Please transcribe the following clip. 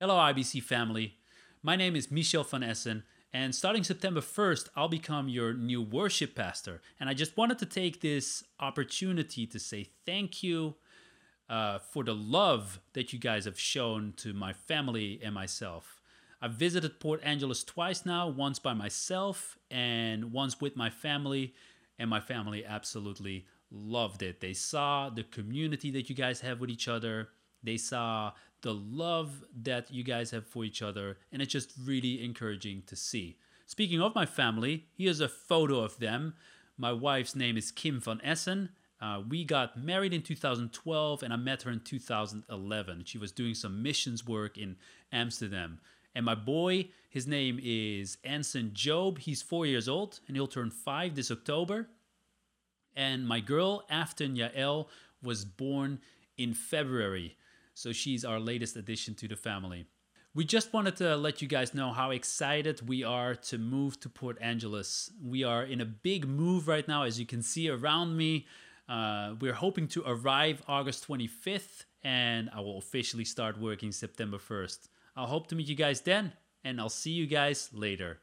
Hello, IBC family. My name is Michel van Essen, and starting September 1st, I'll become your new worship pastor. And I just wanted to take this opportunity to say thank you uh, for the love that you guys have shown to my family and myself. I've visited Port Angeles twice now, once by myself and once with my family, and my family absolutely loved it. They saw the community that you guys have with each other. They saw the love that you guys have for each other, and it's just really encouraging to see. Speaking of my family, here's a photo of them. My wife's name is Kim van Essen. Uh, we got married in 2012, and I met her in 2011. She was doing some missions work in Amsterdam. And my boy, his name is Anson Job. He's four years old, and he'll turn five this October. And my girl, Afton Yael, was born in February. So she's our latest addition to the family. We just wanted to let you guys know how excited we are to move to Port Angeles. We are in a big move right now, as you can see around me. Uh, we're hoping to arrive August 25th, and I will officially start working September 1st. I'll hope to meet you guys then, and I'll see you guys later.